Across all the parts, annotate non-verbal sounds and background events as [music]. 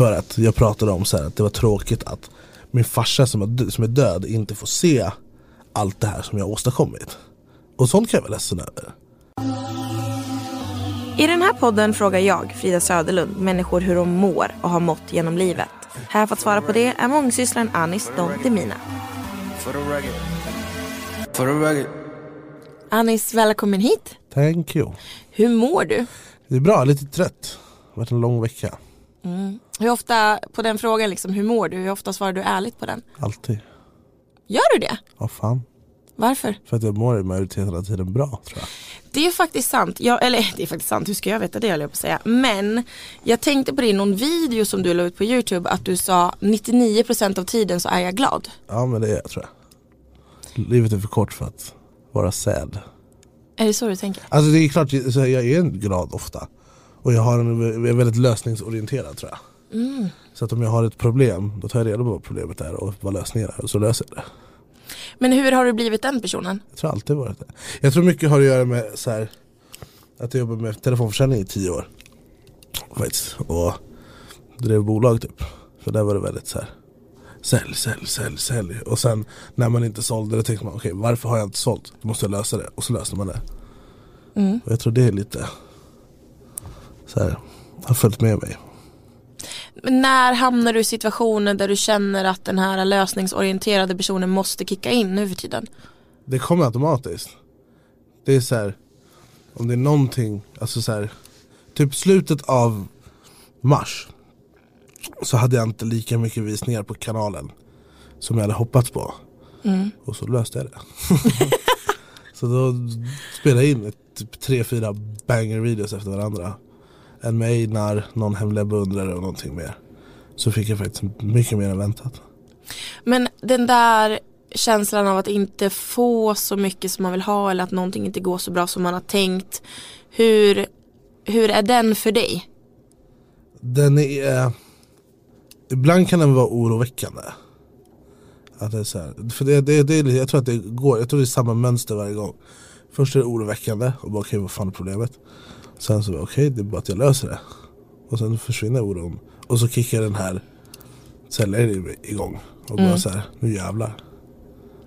För att jag pratade om så här, att det var tråkigt att min farsa som är, som är död inte får se allt det här som jag åstadkommit. Och sånt kan jag vara ledsen över. I den här podden frågar jag, Frida Söderlund, människor hur de mår och har mått genom livet. Här för att svara på det är mångsysslaren Anis Don Demina. For the record. For the record. Anis, välkommen hit. Thank you. Hur mår du? Det är bra, lite trött. Det har varit en lång vecka. Hur ofta, på den frågan liksom, hur mår du? Hur ofta svarar du ärligt på den? Alltid. Gör du det? Vad fan. Varför? För att jag mår i majoriteten av tiden bra tror jag. Det är faktiskt sant, jag, eller det är faktiskt sant, hur ska jag veta det höll jag på att säga. Men jag tänkte på det i någon video som du la ut på YouTube att du sa 99% av tiden så är jag glad. Ja men det är jag tror jag. Livet är för kort för att vara sad. Är det så du tänker? Alltså det är klart, jag är glad ofta. Och jag har en, jag är väldigt lösningsorienterad tror jag. Så att om jag har ett problem, då tar jag reda på vad problemet är och vad lösningen är och så löser jag det. Men hur har du blivit den personen? Jag tror alltid varit det. Jag tror mycket har att göra med så här, att jag jobbade med telefonförsäljning i tio år. Faktiskt. Och drev bolag typ. För där var det väldigt så här. Sälj, sälj, sälj, sälj. Och sen när man inte sålde det tänkte man okej varför har jag inte sålt? Då måste jag lösa det. Och så löste man det. Och jag tror det är lite så här, har följt med mig. Men när hamnar du i situationer där du känner att den här lösningsorienterade personen måste kicka in nu för tiden? Det kommer automatiskt. Det är så här, om det är någonting, alltså så här, typ slutet av mars så hade jag inte lika mycket visningar på kanalen som jag hade hoppats på. Och så löste jag det. [laughs] så då spelade jag in ett, typ tre, fyra banger videos efter varandra. En med Einar, någon hemliga beundrare och någonting mer. Så fick jag faktiskt mycket mer än väntat. Men den där känslan av att inte få så mycket som man vill ha eller att någonting inte går så bra som man har tänkt. Hur, hur är den för dig? Den är... eh, Ibland kan den vara oroväckande. Att det är så här, för det, det, det, jag tror att det går, jag tror det är samma mönster varje gång. Först är det oroväckande och bara okej vad fan är problemet? Sen så okej det är bara att jag löser det. Och sen försvinner oron. Och så kickar den här säljaren igång. Och bara så här, nu jävlar.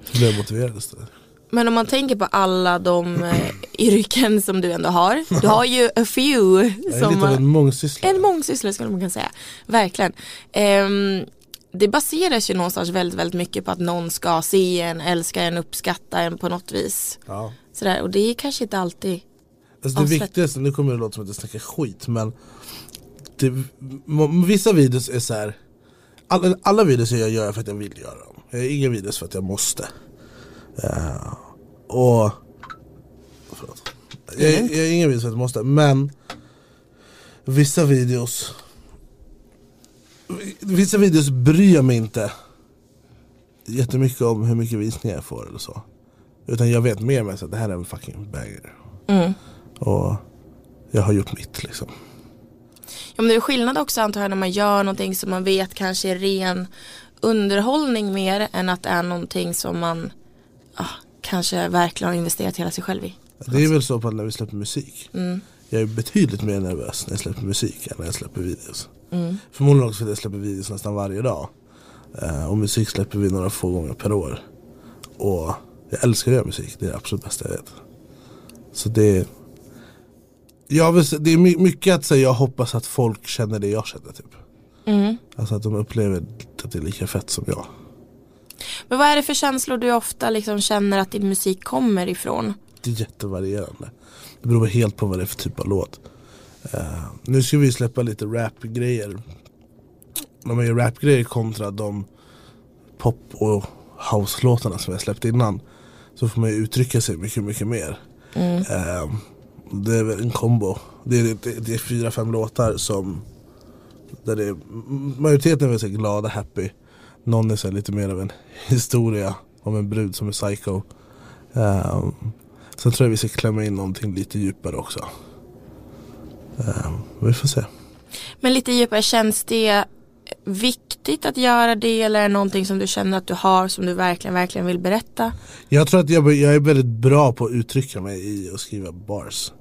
Så blir jag motiverad istället. Men om man tänker på alla de eh, yrken som du ändå har. Du har ju a few. Jag är som lite av en mångsysslare. En mångsysslare skulle man kunna säga. Verkligen. Ehm, det baseras ju någonstans väldigt, väldigt mycket på att någon ska se en, älska en, uppskatta en på något vis. Ja. Sådär. Och det är kanske inte alltid Alltså det viktigaste, nu kommer det låta som att jag snackar skit men det, Vissa videos är så här. Alla, alla videos jag gör för att jag vill göra dem. Jag gör inga videos för att jag måste. Eh, Och förlåt. Jag, jag gör inga videos för att jag måste men Vissa videos Vissa videos bryr jag mig inte Jättemycket om hur mycket visningar jag får eller så. Utan jag vet mer med att det här är en fucking banger och jag har gjort mitt liksom. Ja men det är skillnad också antar jag när man gör någonting som man vet kanske är ren underhållning mer än att det är någonting som man ah, kanske verkligen har investerat hela sig själv i. Det är väl så på när vi släpper musik. Jag är betydligt mer nervös när jag släpper musik än när jag släpper videos. Förmodligen också för att jag släpper videos nästan varje dag. Eh, och musik släpper vi några få gånger per år. Och jag älskar att göra musik, det är det absolut bästa jag vet. Så det jag vill, det är my- mycket att säga, jag hoppas att folk känner det jag känner typ. Alltså att de upplever att det är lika fett som jag. Men vad är det för känslor du ofta liksom känner att din musik kommer ifrån? Det är jättevarierande. Det beror helt på vad det är för typ av låt. Eh, nu ska vi släppa lite rap-grejer. När man gör rap-grejer kontra de pop och house-låtarna som jag släppt innan. Så får man ju uttrycka sig mycket, mycket mer. Eh, det är väl en kombo. Det är, det, det är fyra, fem låtar som där det är, majoriteten är väl så glada, happy. Någon är så lite mer av en [laughs] historia om en brud som är psycho. Um, sen tror jag vi ska klämma in någonting lite djupare också. Ehm, vi får se. Men lite djupare, känns det viktigt att göra det eller är det någonting som du känner att du har som du verkligen, verkligen vill berätta? Jag tror att jag, jag är väldigt bra på att uttrycka mig i att skriva bars.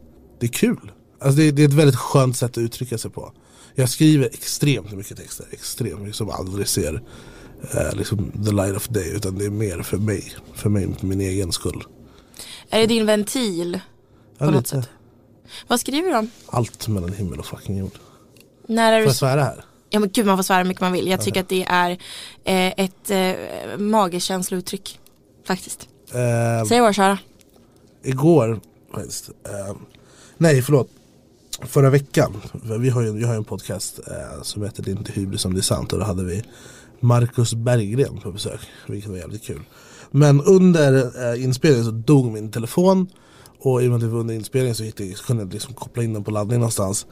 Det är kul. Alltså det, är- det är ett väldigt skönt sätt att uttrycka sig på. Jag skriver extremt mycket texter, extremt mycket som aldrig ser eh, liksom the light of day utan det är mer för mig, för mig, min egen skull. Är det din ventil? Ja, På något lite. sätt. Vad skriver du om? Allt mellan himmel och fucking jord. När är Får du jag svära här? Ja men gud man får svära hur mycket man vill. Jag tycker att det är eh, ett eh, magekänslouttryck. Faktiskt. Eh, Säg vad köra. igår faktiskt, eh, nej förlåt, förra veckan, vi har ju, vi har ju en podcast eh, som heter Det är inte hybris om det är sant och då hade vi Marcus Berggren på besök, vilket var jävligt kul. Men under eh, inspelningen så dog min telefon och i och med att det var under inspelningen så, det, så kunde jag liksom koppla in den på laddning någonstans.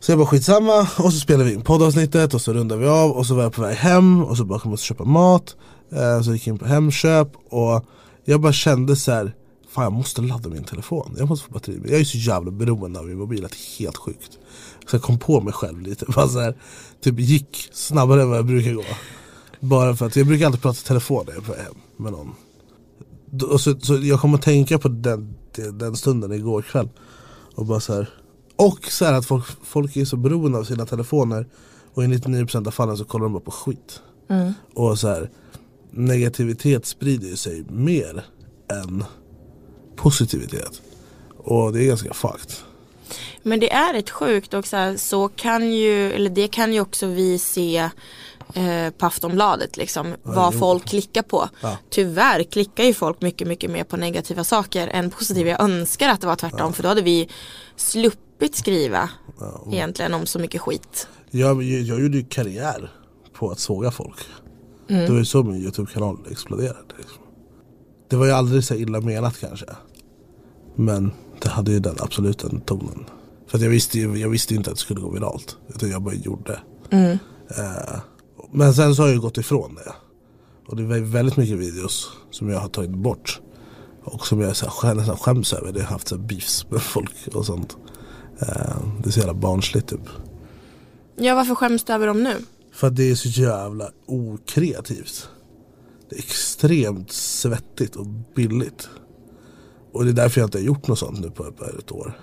Så jag bara skitsamma och så spelade vi in poddavsnittet och så rundade vi av och så var jag på väg hem och så bara kom jag och köpa mat. Eh, så gick jag in på Hemköp och jag bara kände så här. Fan jag måste ladda min telefon, jag måste få batteri. Jag är så jävla beroende av min mobil att det är helt sjukt. Så jag kom på mig själv lite, [laughs] bara så här, typ gick snabbare än vad jag brukar gå. Bara för att jag brukar alltid prata i telefon när jag är på hem med någon. Och så, så jag kommer att tänka på den, den den stunden igår kväll. Och bara så här. Och så här att folk, folk är så beroende av sina telefoner och i 99% av fallen så kollar de bara på skit. Mm. Och så här, negativitet sprider ju sig mer än positivitet. Och det är ganska fucked. Men det är ett sjukt och så, här, så kan ju, eller det kan ju också vi se eh, på Aftonbladet liksom. vad jo. folk klickar på. Ja. Tyvärr klickar ju folk mycket, mycket mer på negativa saker än positiva. Jag önskar att det var tvärtom för då hade vi sluppit skriva egentligen om så mycket skit. Jag, jag, jag gjorde ju karriär på att såga folk. Det var ju så min YouTube-kanal exploderade. Liksom. Det var ju aldrig så illa menat kanske. Men det hade ju den absolut den tonen. För att jag visste jag visste inte att det skulle gå viralt. Utan jag bara gjorde. Eh, men sen så har jag ju gått ifrån det. Och det är väldigt mycket videos som jag har tagit bort. Och som jag så här, skä- nästan skäms över. Det har haft så här beefs med folk och sånt. Eh, det är så jävla barnsligt typ. Ja varför skäms du över dem nu? För att det är så jävla okreativt. Det är extremt svettigt och billigt. Och det är därför jag inte har gjort något sånt nu på, ett år.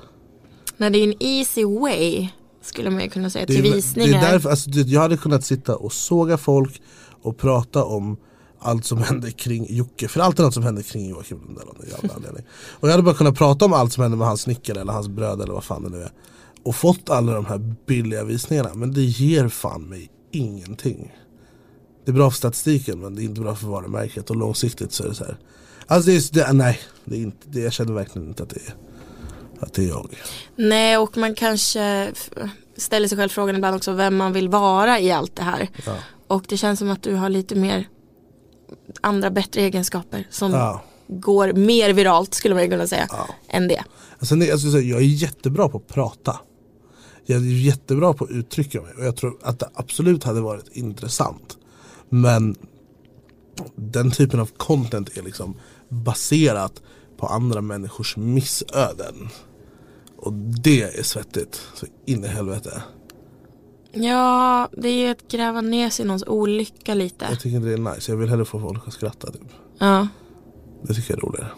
När det är en easy way skulle man ju kunna säga till är, det visningar. är därför, alltså, jag hade kunnat sitta och såga folk och prata om allt som hände kring Jocke. För allt är något som hände kring Joakim Lundell av någon jävla anledning. Och jag hade bara kunnat prata om allt som hände med hans snickare eller hans bröd eller vad fan det nu är. Och fått alla de här billiga visningarna. Men det ger fan mig ingenting. Det är bra för statistiken men det är inte bra för varumärket och långsiktigt så är det så här. Alltså det är, det, nej, det är inte, det, jag känner verkligen inte att det är, att det är jag. Nej och man kanske ställer sig själv frågan ibland också vem man vill vara i allt det här. Ja. Och det känns som att du har lite mer andra bättre egenskaper som Ja. går mer viralt skulle man kunna säga Ja. än det. Alltså, jag, skulle säga, jag är jättebra på att prata. Jag är jättebra på att uttrycka mig och jag tror att det absolut hade varit intressant. Men den typen av content är liksom baserat på andra människors missöden. Och det är svettigt. Så in i helvete. Ja, det är ju att gräva ner sig i någons olycka lite. Jag tycker inte det är nice. Jag vill hellre få folk att skratta typ. Ja. Det tycker jag är roligare.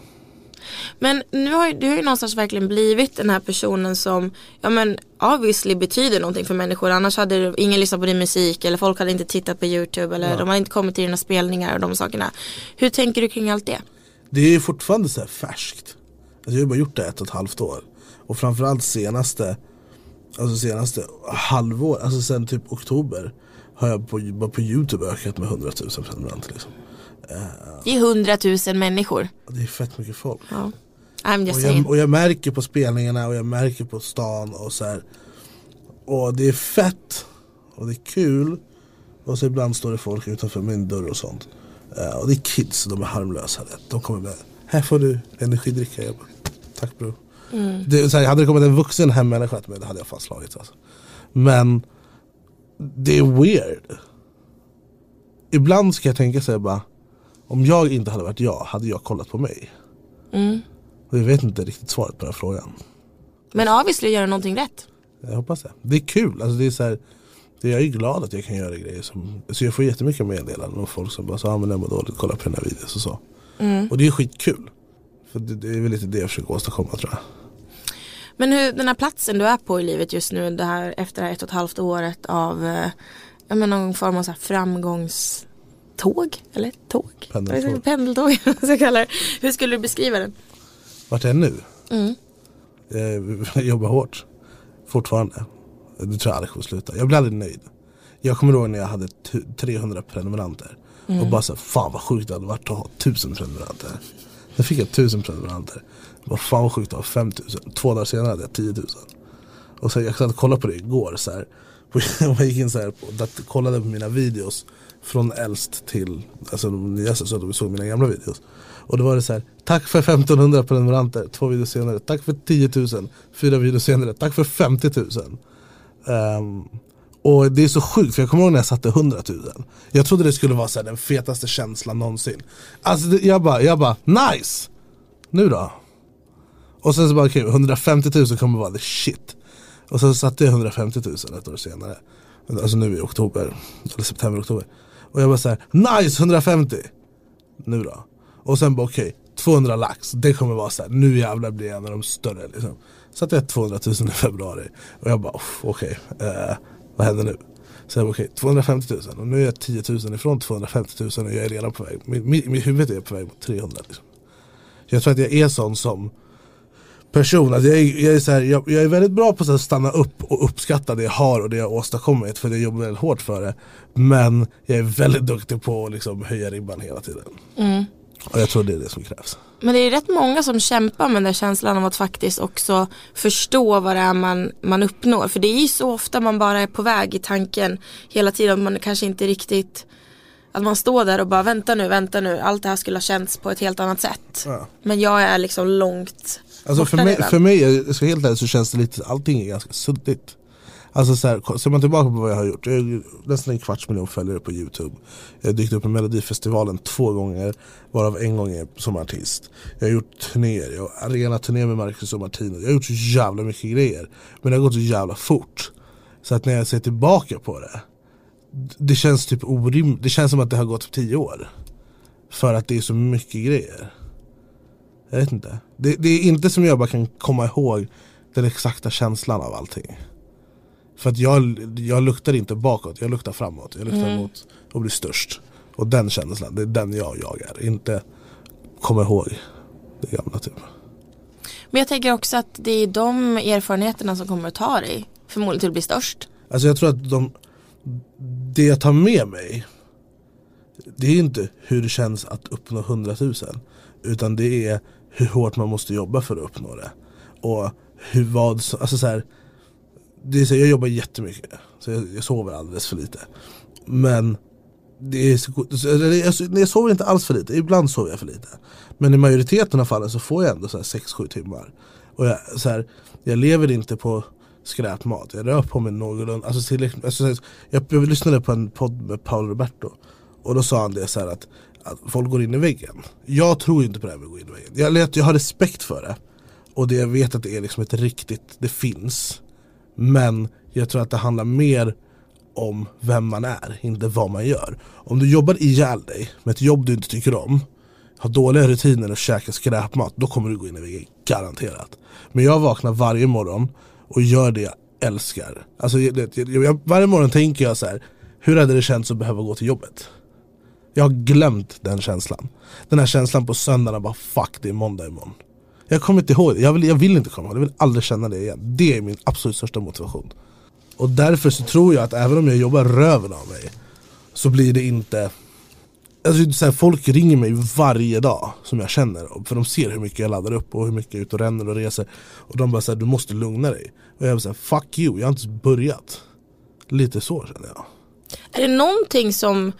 Men nu har ju, du har ju någonstans verkligen blivit den här personen som Ja men obviously betyder någonting för människor Annars hade ingen lyssnat på din musik Eller folk hade inte tittat på YouTube Eller de hade inte kommit till dina spelningar och de sakerna Hur tänker du kring allt det? Det är fortfarande så här färskt. Alltså jag har bara gjort det ett och ett halvt år. Och framförallt senaste, alltså senaste halvår, alltså sen typ oktober har jag på, bara på Youtube ökat med 100 000 prenumeranter. Liksom. Det är hundratusen människor Och det är fett mycket folk. ja. Och jag, och jag märker på spelningarna och jag märker på stan och så här. Och det är fett och det är kul. Och så ibland står det folk utanför min dörr och sånt. Eh, och det är kids, de är harmlösa. De kommer med, här får du energidricka. Jag bara, Tack bror. Det, är så här, hade det kommit en vuxen hemmänniska till mig, det hade jag fan slagit. Alltså. Men det är weird. Ibland ska jag tänka så här bara, om jag inte hade varit jag, hade jag kollat på mig? mm. Och jag vet inte riktigt svaret på den frågan. Men obviously gör du någonting rätt Jag hoppas det. Det är kul. Alltså det är så här, det jag är glad att jag kan göra grejer som... Så jag får jättemycket meddelanden och folk som bara så, ah, men jag mår dåligt, kolla på den här videon och så. Och det är skitkul. För det, det är väl lite det jag försöker åstadkomma tror jag. Men hur, den här platsen du är på i livet just nu, det här, efter det här ett och ett halvt året av eh, någon form av så framgångståg, eller tåg? Pendeltåg. [laughs] Pendeltåg, [laughs] vad ska jag kalla det. Hur skulle du beskriva den? Vart är jag nu? Mm. Jag [laughs] jobbar hårt. Fortfarande. Det tror jag aldrig kommer sluta. Jag blir aldrig nöjd. Jag kommer ihåg när jag hade tu- 300 prenumeranter. Och bara så här, fan vad sjukt det hade varit att ha 1000 prenumeranter. Sen fick jag 1000 prenumeranter. Vad fan vad sjukt att ha 5000. Två dagar senare hade jag 10 000. Och så jag satt och kollade på det igår. Så här. [laughs] Jag gick in så här och kollade på mina videos. Från äldst till alltså, de nyaste så att de såg mina gamla videos. Och då var det så här, tack för 1500 prenumeranter, två videos senare, tack för 10 000, fyra videos senare, tack för 50 000. Um, och det är så sjukt för jag kommer ihåg när jag satte 100 000. Jag trodde det skulle vara så här, den fetaste känslan någonsin. Alltså det, jag bara, jag bara, nice! Nu då? Och sen så bara, okej, 150 000 kommer vara the shit. Och sen satte jag 150 000 ett år senare. Alltså nu i oktober, eller september, oktober. Och jag bara såhär, nice 150! Nu då? Och sen bara okej, 200 lax, det kommer vara så här, nu jävlar blir jag en av de större liksom. Satte jag 200 000 i februari och jag bara okej, okej, eh, vad händer nu? Så jag bara okej, 250 000 och nu är jag 10 000 ifrån 250 000 och jag är redan på väg, mitt, mitt, huvud är på väg mot 300 liksom. Jag tror att jag är sån som person, alltså jag, är, jag, är så här, jag, jag är väldigt bra på att stanna upp och uppskatta det jag har och det jag har åstadkommit för jag jobbar väldigt hårt för det. Men jag är väldigt duktig på att liksom höja ribban hela tiden. Mm. Och jag tror det är det som krävs. Men det är rätt många som kämpar med den känslan av att faktiskt också förstå vad det är man, man uppnår. För det är ju så ofta man bara är på väg i tanken hela tiden. Man kanske inte riktigt att man står där och bara vänta nu, vänta nu. Allt det här skulle ha känts på ett helt annat sätt. Ja. Men jag är liksom långt Alltså för mig, redan. för mig jag ska helt ärligt så känns det lite, allting är ganska suddigt. Alltså så här, ser man tillbaka på vad jag har gjort, jag har nästan en kvarts miljon följare på Youtube. Jag har dykt upp i Melodifestivalen två gånger, varav en gång är som artist. Jag har gjort turnéer, jag har arenaturné med Marcus och Martino. Jag har gjort så jävla mycket grejer, men det har gått så jävla fort. Så att när jag ser tillbaka på det, det känns typ orimligt, det känns som att det har gått tio år. För att det är så mycket grejer. Jag vet inte. Det, det är inte som jag bara kan komma ihåg den exakta känslan av allting. För att jag, jag luktar inte bakåt, jag luktar framåt. Jag luktar mot att bli störst. Och den känslan, det är den jag jag är. Inte komma ihåg det gamla typ. Men jag tänker också att det är de erfarenheterna som kommer att ta dig förmodligen till att bli störst. Alltså jag tror att de, det jag tar med mig Det är inte hur det känns att uppnå 100 000 Utan det är hur hårt man måste jobba för att uppnå det Och hur vad, så- alltså så här, det är så, Jag jobbar jättemycket Så jag, jag sover alldeles för lite. Men det är så, jag, jag sover inte alls för lite, ibland sover jag för lite. Men i majoriteten av fallen så får jag ändå 6-7 timmar. Och jag, så här, jag lever inte på skräpmat, jag rör på mig någorlunda alltså, tillräckligt- liksom, alltså, jag, jag lyssnade på en podd med Paolo Roberto. Och då sa han det så här att, att folk går in i väggen. Jag tror inte på det här med att gå in i väggen. Jag, jag har respekt för det. Och det jag vet att det är liksom ett riktigt, det finns. Men jag tror att det handlar mer om vem man är, inte vad man gör. Om du jobbar ihjäl dig med ett jobb du inte tycker om, har dåliga rutiner och käkar skräpmat, då kommer du gå in i väggen, garanterat. Men jag vaknar varje morgon och gör det jag älskar. Alltså, jag, jag, jag, varje morgon tänker jag så här: hur hade det känts att behöva gå till jobbet? Jag har glömt den känslan. Den här känslan på söndagen, bara fuck det är måndag imorgon. Jag kommer inte ihåg det, jag vill, jag vill inte komma ihåg det, jag vill aldrig känna det igen. Det är min absolut största motivation. Och därför så tror jag att även om jag jobbar röven av mig Så blir det inte alltså, så här, Folk ringer mig varje dag som jag känner För de ser hur mycket jag laddar upp och hur mycket jag är ute och ränner och reser Och de bara säger du måste lugna dig Och jag bara säger fuck you, jag har inte ens börjat Lite så känner jag Är det någonting som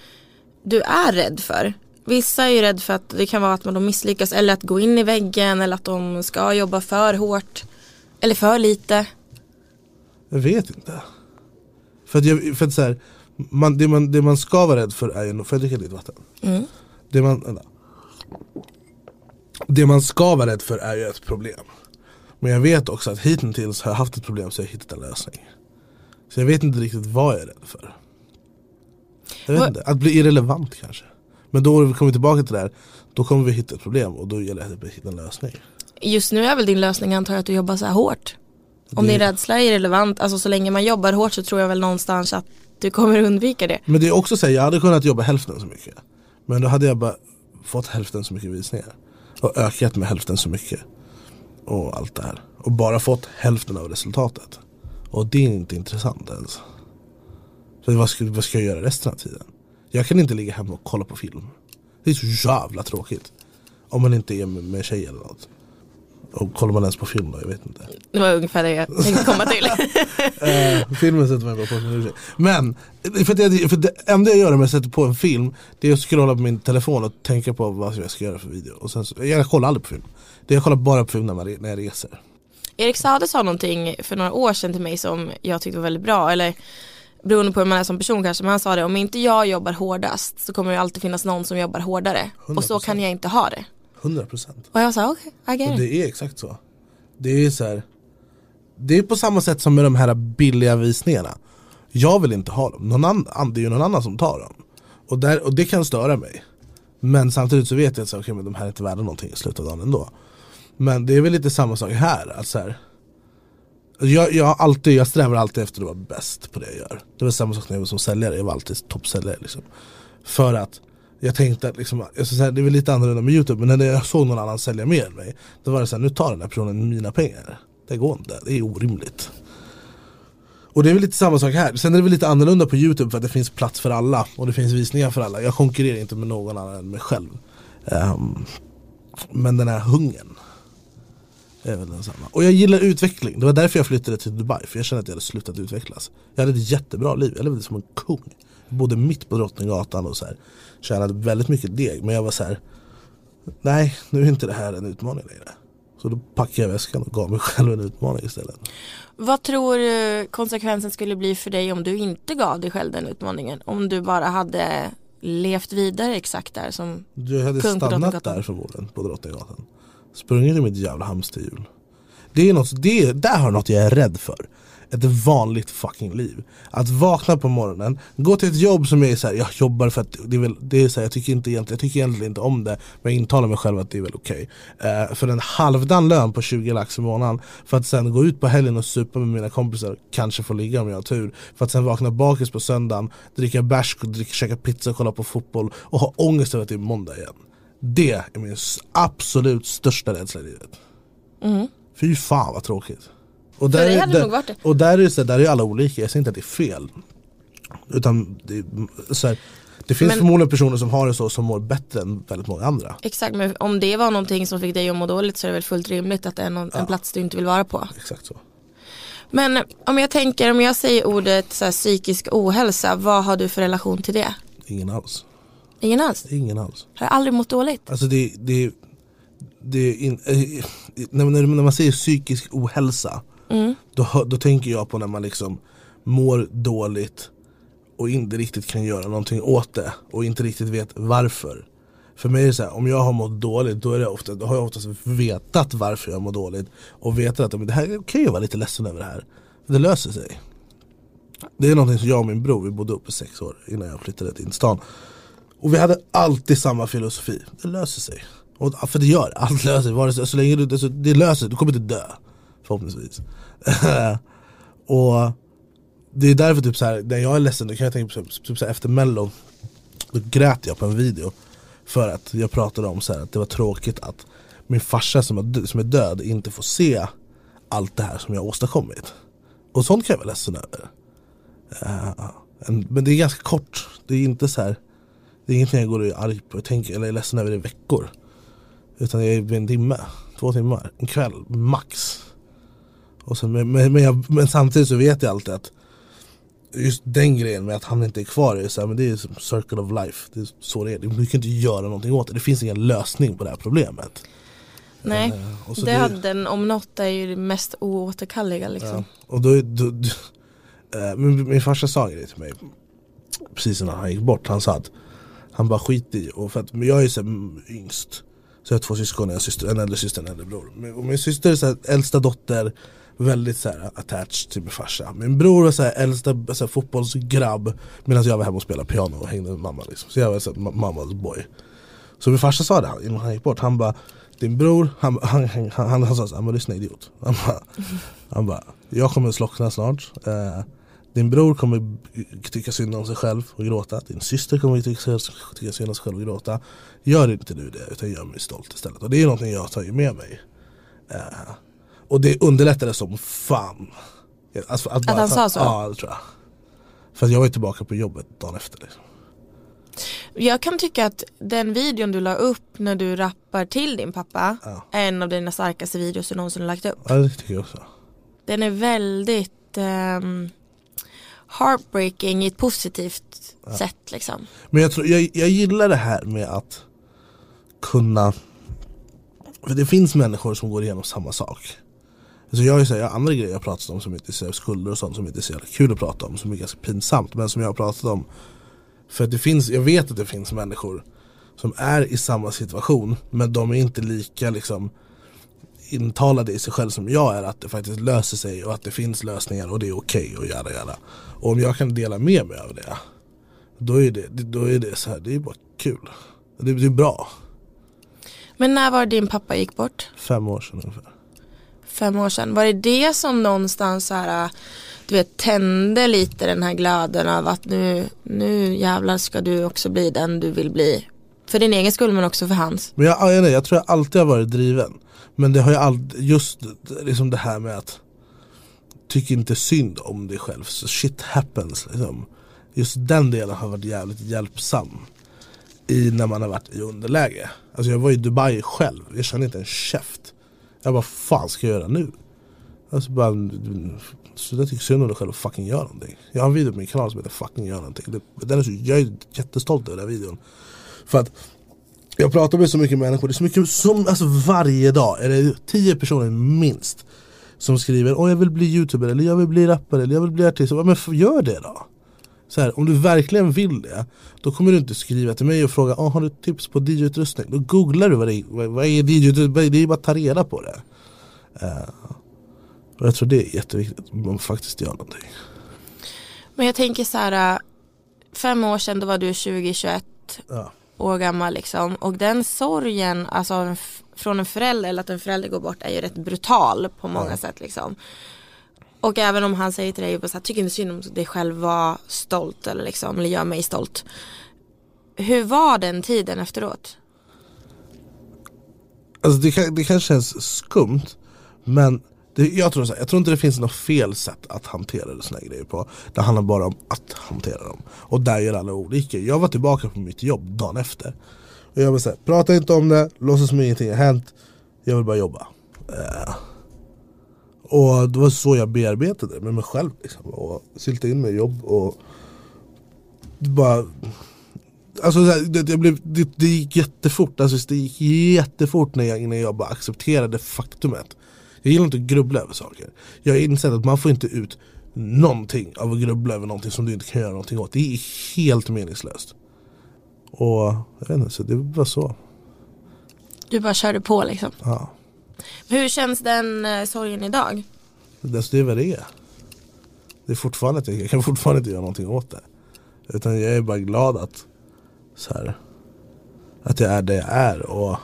du är rädd för? Vissa är ju rädd för att det kan vara att man de misslyckas eller att gå in i väggen eller att de ska jobba för hårt eller för lite. Jag vet inte För att, jag, för att så här, man, det, man, det man ska vara rädd för är ju, får jag dricka lite vatten? Mm. Det man, vänta. det man ska vara rädd för är ju ett problem Men jag vet också att hittills har jag haft ett problem så jag har hittat en lösning Så jag vet inte riktigt vad jag är rädd för Jag vet inte, att bli irrelevant kanske Men då kommer vi tillbaka till det här Då kommer vi hitta ett problem och då gäller det att hitta en lösning Just nu är väl din lösning antar jag att du jobbar så här hårt. Om Det- din rädsla är irrelevant, alltså så länge man jobbar hårt så tror jag väl någonstans att du kommer [laughs] undvika det. Men det är också så här, jag hade kunnat jobba hälften så mycket. Men då hade jag bara fått hälften så mycket visningar. Och ökat med hälften så mycket. Och allt det här. Och bara fått hälften av resultatet. Och det är inte intressant ens. För vad ska, vad ska jag göra resten av tiden? Jag kan inte ligga hemma och kolla på film. Det är så jävla tråkigt. Om man inte är med, med tjej eller något. Och kollar man ens på film då? Jag vet inte. Det var ungefär det jag tänkte komma till. [laughs] Eh, filmen sätter man bara på. Men, för, jag, för det enda jag gör när jag sätter på en film Det är att scrolla på min telefon och tänka på vad jag ska göra för video och sen, så- Jag kollar aldrig på film det Jag kollar bara på film när, man, när jag reser Erik Sade sa någonting för några år sedan till mig som jag tyckte var väldigt bra. Eller beroende på hur man är som person kanske. Men han sa det, om inte jag jobbar hårdast så kommer det alltid finnas någon som jobbar hårdare. Och så 100%. kan jag inte ha det. 100% Och jag sa okej, okay, I get it. det är exakt så Det är så här. Det är på samma sätt som med de här billiga visningarna Jag vill inte ha dem, någon annan, det är ju någon annan som tar dem och, där, och det kan störa mig Men samtidigt så vet jag att så, men de här är inte värda någonting i slutet av dagen ändå Men det är väl lite samma sak här, att så här, jag, jag, alltid, jag strävar alltid efter att vara bäst på det jag gör. Det var samma sak när jag var som säljare, jag var alltid toppsäljare liksom. För att jag tänkte att liksom, jag ska säga, det är väl lite annorlunda med youtube Men när jag såg någon annan sälja mer än mig Då var det så här, nu tar den här personen mina pengar. Det går inte, det är orimligt. Och det är väl lite samma sak här. Sen är det väl lite annorlunda på youtube för att det finns plats för alla Och det finns visningar för alla. Jag konkurrerar inte med någon annan än mig själv. Um, Men den här hungern är väl densamma. Och jag gillar utveckling, det var därför jag flyttade till Dubai För jag kände att jag hade slutat utvecklas. Jag hade ett jättebra liv, jag levde som en kung. Jag bodde mitt på Drottninggatan och så här, tjänade väldigt mycket deg. Men jag var så här. Nej, nu är inte det här en utmaning längre. Så då packade jag väskan och gav mig själv en utmaning istället. Vad tror du konsekvensen skulle bli för dig om du inte gav dig själv den utmaningen? Om du bara hade levt vidare exakt där som Jag hade Kung på stannat där förmodligen på Drottninggatan Sprungit i mitt jävla hamsterhjul. Det är något, det, där har något jag är rädd för. Ett vanligt fucking liv. Att vakna på morgonen, gå till ett jobb som är så här, jag jobbar för att det är väl, det är så här, jag tycker inte egentligen, jag tycker egentligen inte om det Men jag intalar mig själv att det är väl okej. Eh, För en halvdan lön på 20 lax i månaden För att sen gå ut på helgen och supa med mina kompisar Kanske få ligga om jag har tur. För att sen vakna bakis på söndagen Dricka bärs, dricka, käka pizza, kolla på fotboll Och ha ångest över att det är måndag igen. Det är min absolut största rädsla i livet. Fy fan vad tråkigt. Och För dig är- hade det nog varit det. och där är, det så, där är alla olika, jag säger inte att det är fel. Utan det, är så här, det finns Men- förmodligen personer som har det så som mår bättre än väldigt många andra. Exakt, men om det var någonting som fick dig att må dåligt så är det väl fullt rimligt att det är någon, en plats du inte vill vara på. Exakt så. Men om jag tänker, om jag säger ordet så här, psykisk ohälsa, vad har du för relation till det? Ingen alls Ingen alls? Ingen alls Har jag aldrig mått dåligt? Alltså det, det, det in, eh, när, när, när man säger psykisk ohälsa då, hör- då tänker jag på när man liksom mår dåligt och inte riktigt kan göra någonting åt det och inte riktigt vet varför. För mig är det så här, om jag har mått dåligt då, är det ofta, då har jag oftast vetat varför jag mår dåligt och vetat att det här kan jag vara lite ledsen över det här. Det löser sig. Det är någonting som jag och min bror, vi bodde uppe sex år innan jag flyttade till stan. Och vi hade alltid samma filosofi, det löser sig. Och, för det gör det, allt löser sig. Så länge du, alltså, det löser sig, du kommer inte dö. Förhoppningsvis. [laughs] och det är därför typ så här, när jag är ledsen, då kan jag tänka på typ-, typ så här, efter mello Då grät jag på en video För att jag pratade om så här, att det var tråkigt att min farsa som är, som är död inte får se allt det här som jag har åstadkommit. Och sånt kan jag vara ledsen över. Uh, en, men det är ganska kort, det är inte så här det är ingenting jag går och är arg på, jag tänker, eller är ledsen över i veckor. Utan jag är en timme, två timmar, en kväll, max. Och sen, men, men, jag, men samtidigt så vet jag alltid att Just den grejen med att han inte är kvar är så här, men det är som circle of life, det är så det är. Du kan inte göra någonting åt det, det finns ingen lösning på det här problemet. Nej, Eh, och så det om något är ju det mest oåterkalleliga liksom. Ja. Och då, då, då eh, min, min farsa sa en grej till mig Precis innan han gick bort, han sa att han bara skit i, och för att, men jag är så här, yngst. Så jag har två syskon, en, syster, en äldre syster och en äldre bror. Och min syster är så här, äldsta dotter Väldigt så här, attached till min farsa. Min bror var så här, äldsta så här, fotbollsgrabb Medan jag var hemma och spelade piano och hängde med mamma liksom. Så jag var så här, mammas boy. Så min farsa sa det innan han gick bort, han bara Din bror, han, han, han, han, han, han sa såhär, lyssna idiot. Han bara, han bara Jag kommer slockna snart. Eh, din bror kommer tycka synd om sig själv och gråta. Din syster kommer tycka, tycka synd om sig själv och gråta. Gör inte du det, utan gör mig stolt istället. Och det är någonting jag tar med mig. Eh, och det underlättade som fan. Alltså, att, bara, att han sa så? Ja, det tror jag. För jag var tillbaka på jobbet dagen efter. Liksom. Jag kan tycka att den videon du la upp när du rappar till din pappa ja. är en av dina starkaste videos du någonsin har lagt upp. Ja det tycker jag också. Den är väldigt um, heartbreaking i ett positivt ja. sätt liksom. Men jag, tror, jag, jag gillar det här med att kunna för det finns människor som går igenom samma sak. Alltså jag, ju jag har andra grejer jag pratat om som inte är skulder och sånt som inte är så jävla kul att prata om, som är ganska pinsamt men som jag har pratat om för det finns, jag vet att det finns människor som är i samma situation men de är inte lika liksom intalade i sig själv som jag är att det faktiskt löser sig och att det finns lösningar och det är okej okay och göra göra. Och om jag kan dela med mig av det då är det, då är det så här, det är bara kul. Det, det är bra. Men när var din pappa gick bort? Fem år sedan ungefär. Fem år sedan. Var det det som någonstans så här du vet, tände lite den här glöden av att nu, nu jävlar ska du också bli den du vill bli. För din egen skull men också för hans. Men jag, jag, jag tror jag alltid har varit driven. Men det har ju alltid, just liksom det här med att tyck inte synd om dig själv. Så shit happens liksom. Just den delen har varit jävligt hjälpsam. I när man har varit i underläge. Alltså jag var i Dubai själv, jag kände inte en käft. Jag bara, fan ska jag göra nu? Alltså bara, sluta tycka synd om dig själv och fucking gör någonting. Jag har en video på min kanal som heter fucking gör någonting. Den är så, jag är jättestolt över den videon. För att jag pratar med så mycket människor, det är så mycket som, alltså varje dag är det tio personer minst som skriver Åh jag vill bli youtuber, eller jag vill bli rappare, eller jag vill bli artist. Men gör det då! Så här, om du verkligen vill det, då kommer du inte skriva till mig och fråga Åh, har du tips på DJ-utrustning? Då googlar du vad det är, vad är DJ-utrustning, det är bara att ta reda på det. Uh, och jag tror det är jätteviktigt, att man faktiskt gör någonting. Men jag tänker så här, äh, fem år sedan då var du 20-21 ja. År gammal liksom. Och den sorgen, alltså från en förälder eller att en förälder går bort är ju rätt brutal på många ja. sätt liksom. Och även om han säger till dig, så här, tycker inte synd om dig själv, var stolt eller liksom, eller gör mig stolt. Hur var den tiden efteråt? Alltså det, det kanske känns skumt, men det, jag, tror så här, jag tror inte det finns något fel sätt att hantera såna grejer på. Det handlar bara om att hantera dem. Och där gör alla olika. Jag var tillbaka på mitt jobb dagen efter. Och jag vill säga, prata inte om det, låtsas som ingenting har hänt. Jag vill bara jobba. Uh. Och det var så jag bearbetade det med mig själv. Liksom. Och sylta in mig i jobb och bara Alltså det, jag blev, det, det gick jättefort, alltså, det gick jättefort när jag, innan jag bara accepterade faktumet jag gillar inte att grubbla över saker. Jag har insett att man får inte ut någonting av att grubbla över någonting som du inte kan göra någonting åt. Det är helt meningslöst. Och jag vet inte, så det var så. Du bara körde på liksom? Ja. Hur känns den eh, sorgen idag? Det är vad det är. Det är fortfarande, jag kan fortfarande inte göra någonting åt det. Utan jag är bara glad att så här, att jag är det jag är och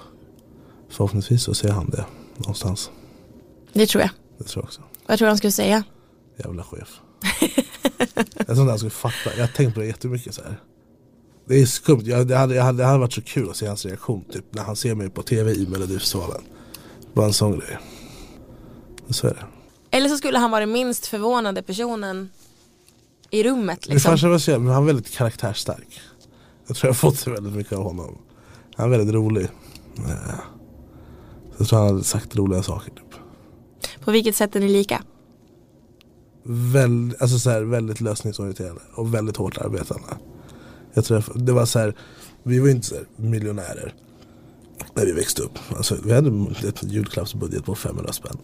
förhoppningsvis så ser han det någonstans. Det tror jag. Det tror jag också. Vad tror du han skulle säga? Jävla chef. jag tror inte han skulle fatta. Jag har tänkt på det jättemycket så här. Det är skumt. Jag, det, hade, jag hade, det hade varit så kul att se hans reaktion typ, när han ser mig på tv i Melodifestivalen. Bara en sån grej. Så är det. Eller så skulle han vara den minst förvånade personen i rummet. Liksom. Det kanske men han är väldigt karaktärsstark. Jag tror jag har fått väldigt mycket av honom. Han är väldigt rolig. Jag tror han hade sagt roliga saker. Typ. På vilket sätt är ni lika? Väl, alltså så här, väldigt lösningsorienterade och väldigt hårt arbetande. Jag tror det var så här, vi var inte så miljonärer när vi växte upp. Alltså, vi hade en julklappsbudget på 500 spänn.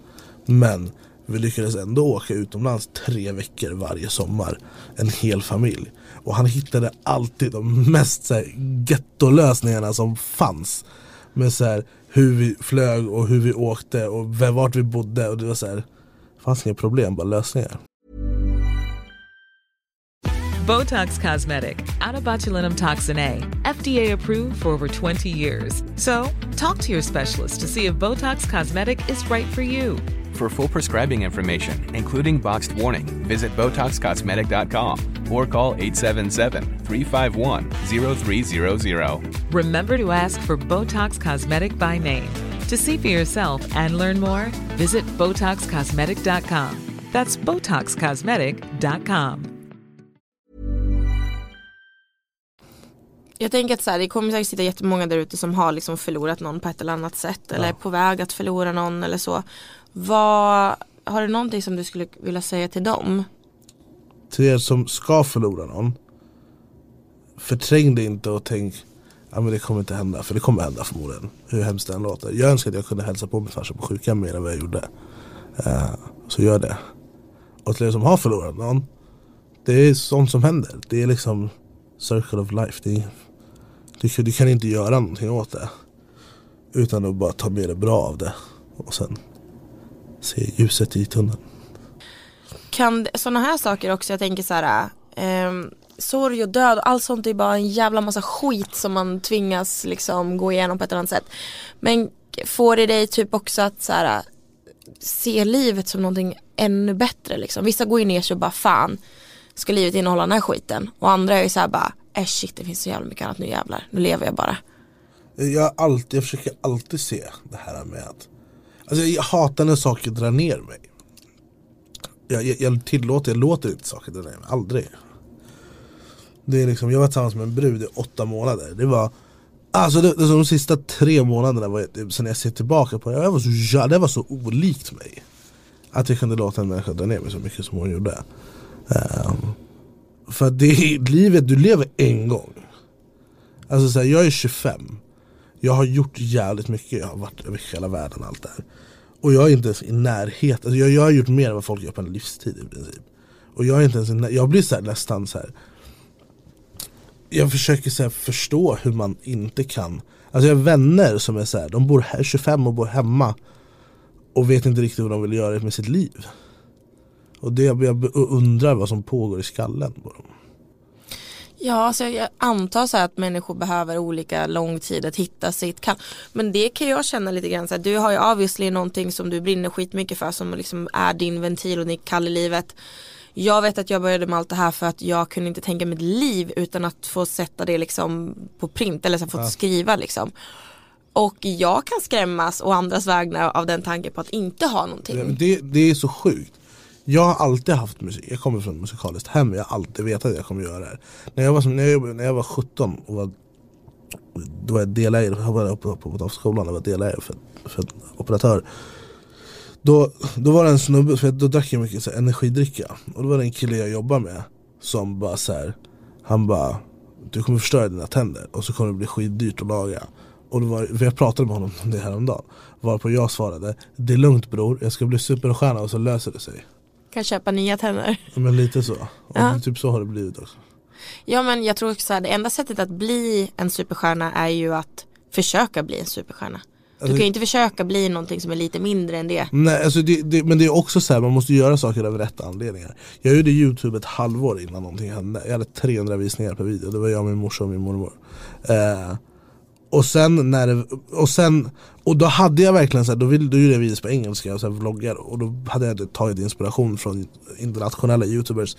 Men vi lyckades ändå åka utomlands tre veckor varje sommar. En hel familj. Och han hittade alltid de mest gettolösningarna som fanns. Med så här, hur vi flög och hur vi åkte och vart vi bodde. Och det var så här, fanns inga problem, bara lösningar. Botox Cosmetic, Atobatulinum toxin A, FDA approved for over 20 years. So, talk to your specialist to see if Botox Cosmetic is right for you. For full prescribing information, including boxed warning, visit BotoxCosmetic.com or call 877-351-0300. Remember to ask for Botox Cosmetic by name. To see for yourself and learn more, visit BotoxCosmetic.com. That's BotoxCosmetic.com. Jag tänker att så här, det kommer säkert sitta jättemånga där ute som har liksom förlorat någon på ett eller annat sätt eller är på väg att förlora någon eller så. Vad, har du någonting som du skulle vilja säga till dem? Till er som ska förlora någon Förträng det inte och tänk Ja men det kommer inte hända, för det kommer hända förmodligen. Hur hemskt det än låter. Jag önskar att jag kunde hälsa på min farsa på sjukan mer än vad jag gjorde. Uh, Så gör det. Och till er som har förlorat någon Det är sånt som händer. Det är liksom Circle of life. Det är, du, kan- du kan inte göra någonting åt det. Utan att bara ta med det bra av det. Och sen Se ljuset i tunneln Kan sådana här saker också, jag tänker så här ehm, Sorg och död och allt sånt är bara en jävla massa skit som man tvingas liksom gå igenom på ett eller annat sätt. Men får det dig typ också att så här, se livet som någonting ännu bättre liksom. Vissa går ju ner sig och bara fan ska livet innehålla den här skiten och andra är ju så här bara äh shit det finns så jävla mycket annat nu jävlar nu lever jag bara. Jag, alltid, jag försöker alltid se det här med att Alltså jag hatar när saker drar ner mig. Jag, jag, jag tillåter, jag låter inte saker dra ner mig, aldrig. Det är liksom, Jag var tillsammans med en brud i åtta månader. Det var Alltså det, det, de sista tre månaderna var, sen jag ser tillbaka på det, jag var så, ja, det var så olikt mig. Att jag kunde låta en människa dra ner mig så mycket som hon gjorde. Um, För att det är livet du lever en gång. Alltså så här, jag är 25 jag har gjort jävligt mycket, jag har varit över hela världen allt det här. Och jag är inte ens i närheten, alltså jag, jag har gjort mer än vad folk gör på en livstid i princip. Och jag är inte ens i när- jag blir så här, nästan så här. Jag försöker så här, förstå hur man inte kan Alltså jag har vänner som är så här, de bor här 25 och bor hemma Och vet inte riktigt vad de vill göra med sitt liv. Och det, jag undrar vad som pågår i skallen på dem. Ja, alltså jag antar så här att människor behöver olika lång tid att hitta sitt kall. Men det kan jag känna lite grann så här, du har ju obviously någonting som du brinner skitmycket för som liksom är din ventil och ditt kall i livet. Jag vet att jag började med allt det här för att jag kunde inte tänka mitt liv utan att få sätta det liksom på print eller så få skriva liksom. Och jag kan skrämmas och andras vägnar av den tanken på att inte ha någonting. Ja, det, det är så sjukt. Jag har alltid haft musik, jag kommer från ett musikaliskt hem, jag har alltid vetat att jag kommer göra det här. När jag var, som, när jag, när jag var 17 och var, då var jag delägare, jag var på, på, på skolan och var delägare för, för en operatör. Då, då var det en snubbe, för då drack jag mycket så här, energidricka. Och då var det en kille jag jobbade med som bara så här, han bara Du kommer förstöra dina tänder och så kommer det bli skitdyrt att laga. Och det var, jag pratade med honom om det här om dagen. Varpå jag svarade Det är lugnt bror, jag ska bli superstjärna och så löser det sig. Kan köpa nya tänder. Men lite så. Ja. typ så har det blivit också. Ja men jag tror också att det enda sättet att bli en superstjärna är ju att försöka bli en superstjärna. Du kan ju inte försöka bli någonting som är lite mindre än det. Nej, alltså det, det, men det är också så här, man måste göra saker av rätta anledningar. Jag gjorde youtube ett halvår innan någonting hände. Jag hade 300 visningar per video, det var jag, min morsa och min mormor. Eh, och sen när det, och sen, och då hade jag verkligen så här, då, vill, du gjorde jag videos på engelska och så här vloggar och då hade jag tagit inspiration från internationella youtubers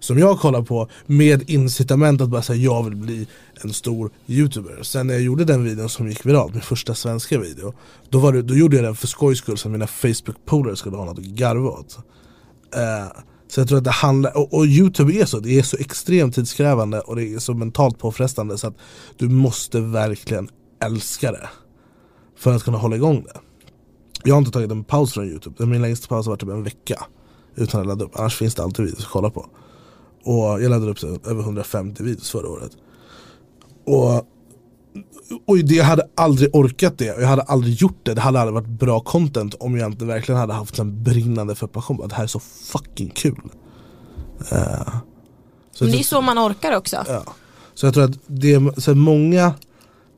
som jag kollar på med incitament att bara säga jag vill bli en stor youtuber. Sen när jag gjorde den videon som gick viralt, min första svenska video Då, var det, då gjorde jag den för skojs skull så att mina Facebook-polare skulle ha något att garva åt Eh, så jag tror att det handlar, och, och youtube är så, det är så extremt tidskrävande och det är så mentalt påfrestande så att du måste verkligen älska det För att kunna hålla igång det. Jag har inte tagit en paus från youtube, min längsta paus har varit typ en vecka Utan att ladda upp, annars finns det alltid videos att kolla på. Och jag laddade upp över 150 videos förra året. Och, och det, jag hade aldrig orkat det, jag hade aldrig gjort det. Det hade aldrig varit bra content om jag inte verkligen hade haft en brinnande för passion. Att det här är så fucking kul. Eh, så Men det är så man orkar också. Ja. Så jag tror att det, så många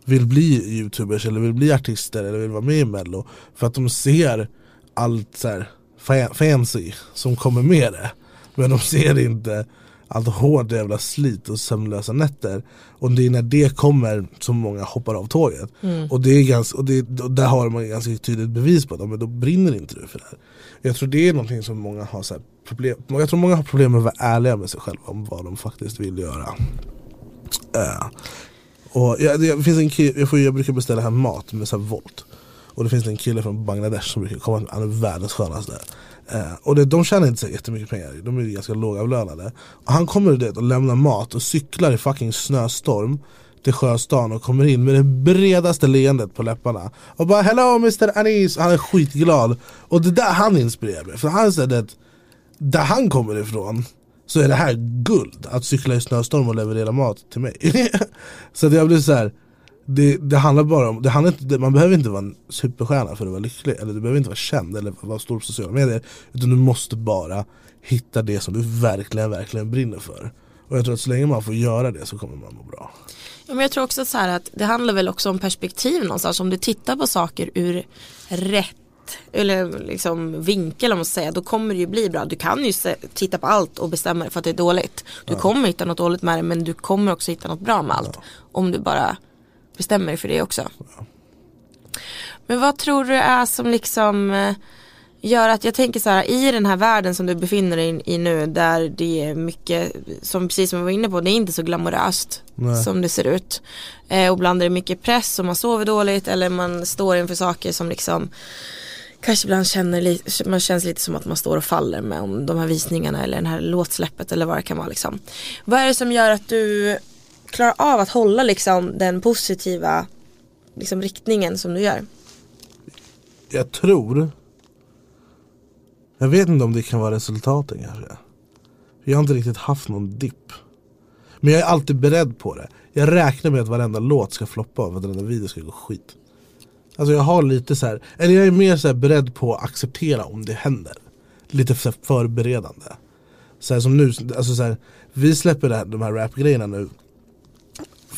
vill bli youtubers eller vill bli artister eller vill vara med i mello för att de ser allt så här fa- fancy som kommer med det. Men de ser inte allt hårt jävla slit och sömnlösa nätter. Och det är när det kommer som många hoppar av tåget. Och, det är ganska, och, det, och där har man ganska tydligt bevis på att men då brinner inte du för det här. Jag tror det är någonting som många har så problem Jag tror många har problem med att vara ärliga med sig själva om vad de faktiskt vill göra. Eh, och jag, det finns en kille, jag, får, jag brukar beställa hem mat med så här Volt. Och det finns en kille från Bangladesh som brukar komma, han är världens skönaste. Eh, och det, de tjänar inte så jättemycket pengar, de är ganska lågavlönade. Och han kommer det och lämnar mat och cyklar i fucking snöstorm till Sjöstan och kommer in med det bredaste leendet på läpparna. Och bara 'Hello Mr Anis' Och Han är skitglad. Och det där han inspirerar mig. För han säger att där han kommer ifrån så är det här guld. Att cykla i snöstorm och leverera mat till mig. [laughs] så jag blir så här. Det, det handlar bara om, det handlar inte, man behöver inte vara en superstjärna för att vara lycklig. Eller du behöver inte vara känd eller vara stor på sociala medier. Utan du måste bara hitta det som du verkligen, verkligen brinner för. Och jag tror att så länge man får göra det så kommer man må bra. Ja, men jag tror också så här att det handlar väl också om perspektiv någonstans. Om du tittar på saker ur rätt eller liksom vinkel om man säga, då kommer det ju bli bra. Du kan ju se, titta på allt och bestämma dig för att det är dåligt. Du kommer hitta något dåligt med det men du kommer också hitta något bra med allt. Om du bara bestämmer dig för det också. Men vad tror du är som liksom eh, gör att jag tänker så här i den här världen som du befinner dig i nu där det är mycket som precis som vi var inne på det är inte så glamoröst Nej. som det ser ut eh, och ibland är det mycket press och man sover dåligt eller man står inför saker som liksom kanske ibland känner man känns lite som att man står och faller med om de här visningarna eller den här låtsläppet eller vad det kan vara liksom. Vad är det som gör att du klarar av att hålla liksom den positiva liksom riktningen som du gör? Jag tror Jag vet inte om det kan vara resultaten kanske. Jag har inte riktigt haft någon dipp. Men jag är alltid beredd på det. Jag räknar med att varenda låt ska floppa och varenda video ska gå skit. Alltså jag har lite så här, eller jag är mer så här beredd på att acceptera om det händer. Lite för förberedande. Såhär som nu, alltså så här, vi släpper det här, de här rapgrejerna nu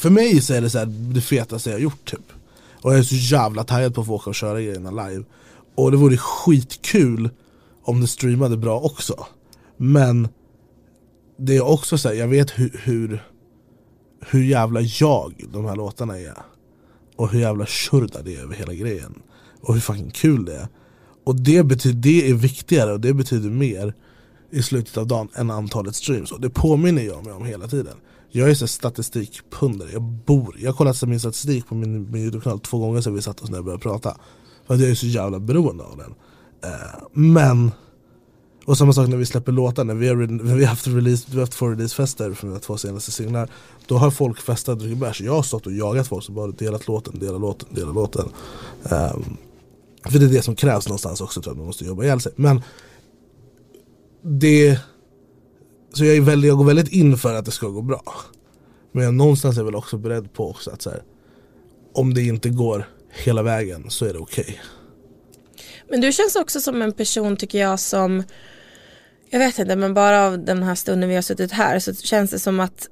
för mig så är det så här, det fetaste jag har gjort typ. Och jag är så jävla taggad på att få åka och köra grejerna live. Och det vore skitkul om det streamade bra också. Men det är också så här, jag vet hur, hur, hur jävla jag de här låtarna är. Och hur jävla körda det är över hela grejen. Och hur fucking kul det är. Och det, betyder, det är viktigare och det betyder mer i slutet av dagen än antalet streams. Och det påminner jag mig om hela tiden. Jag är så statistikpundare, jag bor, jag har kollat min statistik på min, min youtube-kanal två gånger sedan vi satt oss ner och började prata. För att jag är så jävla beroende av den. Eh, Men och samma sak när vi släpper låtar, när vi har, när vi har haft, release, vi har haft två releasefester för mina två senaste singlar Då har folk festat och druckit bärs, jag har stått och jagat folk som bara delat låten, delat låten, delat låten. Ehm, För det är det som krävs någonstans också tror jag, man måste jobba ihjäl sig. Men det så jag, är väldigt, jag går väldigt in för att det ska gå bra. Men jag någonstans är väl också beredd på också att så här, Om det inte går hela vägen så är det okej. Men du känns också som en person tycker jag som Jag vet inte men bara av den här stunden vi har suttit här så känns det som att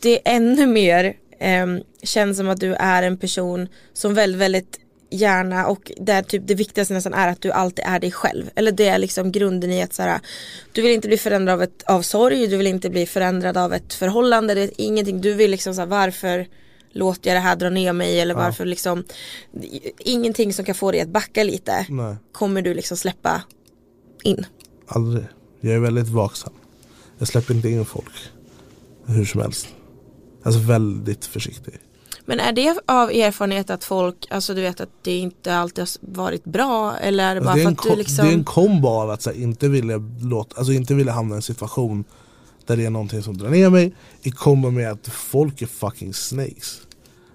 Det är ännu mer eh, Känns som att du är en person som väldigt väldigt gärna och där typ det viktigaste nästan är att du alltid är dig själv. Eller det är liksom grunden i att så här, du vill inte bli förändrad av, ett, av sorg, du vill inte bli förändrad av ett förhållande, det är ingenting, du vill liksom så här, varför låter jag det här dra ner mig eller varför liksom ingenting som kan få dig att backa lite Nej. kommer du liksom släppa in. Aldrig. Jag är väldigt vaksam. Jag släpper inte in folk hur som helst. Alltså väldigt försiktig. Men är det av erfarenhet att folk, alltså du vet att det inte alltid har varit bra eller är det bara Alltså, det, är för att du liksom det är en kombo av att här, inte, vilja låta, alltså, inte vilja hamna i en situation där det är någonting som drar ner mig i kombo med att folk är fucking snakes.